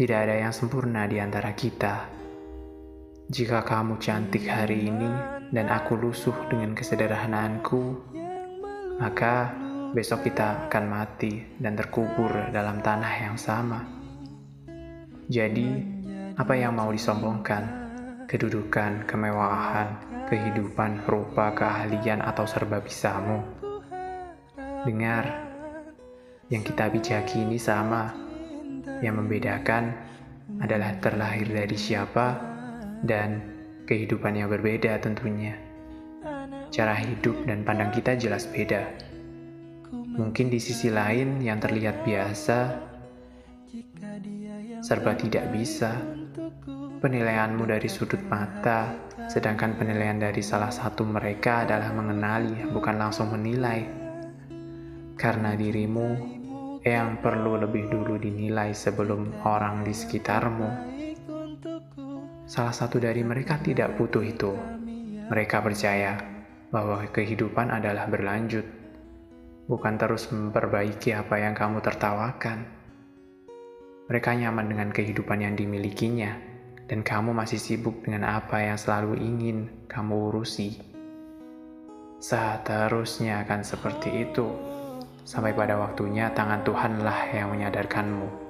Tidak ada yang sempurna di antara kita. Jika kamu cantik hari ini dan aku lusuh dengan kesederhanaanku, maka besok kita akan mati dan terkubur dalam tanah yang sama. Jadi, apa yang mau disombongkan? Kedudukan, kemewahan, kehidupan, rupa, keahlian, atau serba bisamu? Dengar, yang kita bijaki ini sama. Yang membedakan adalah terlahir dari siapa dan kehidupan yang berbeda tentunya. Cara hidup dan pandang kita jelas beda. Mungkin di sisi lain yang terlihat biasa, serba tidak bisa. Penilaianmu dari sudut mata, sedangkan penilaian dari salah satu mereka adalah mengenali, bukan langsung menilai. Karena dirimu yang perlu lebih dulu dinilai sebelum orang di sekitarmu. Salah satu dari mereka tidak butuh itu. Mereka percaya bahwa kehidupan adalah berlanjut, bukan terus memperbaiki apa yang kamu tertawakan. Mereka nyaman dengan kehidupan yang dimilikinya, dan kamu masih sibuk dengan apa yang selalu ingin kamu urusi. Seterusnya akan seperti itu sampai pada waktunya tangan Tuhanlah yang menyadarkanmu.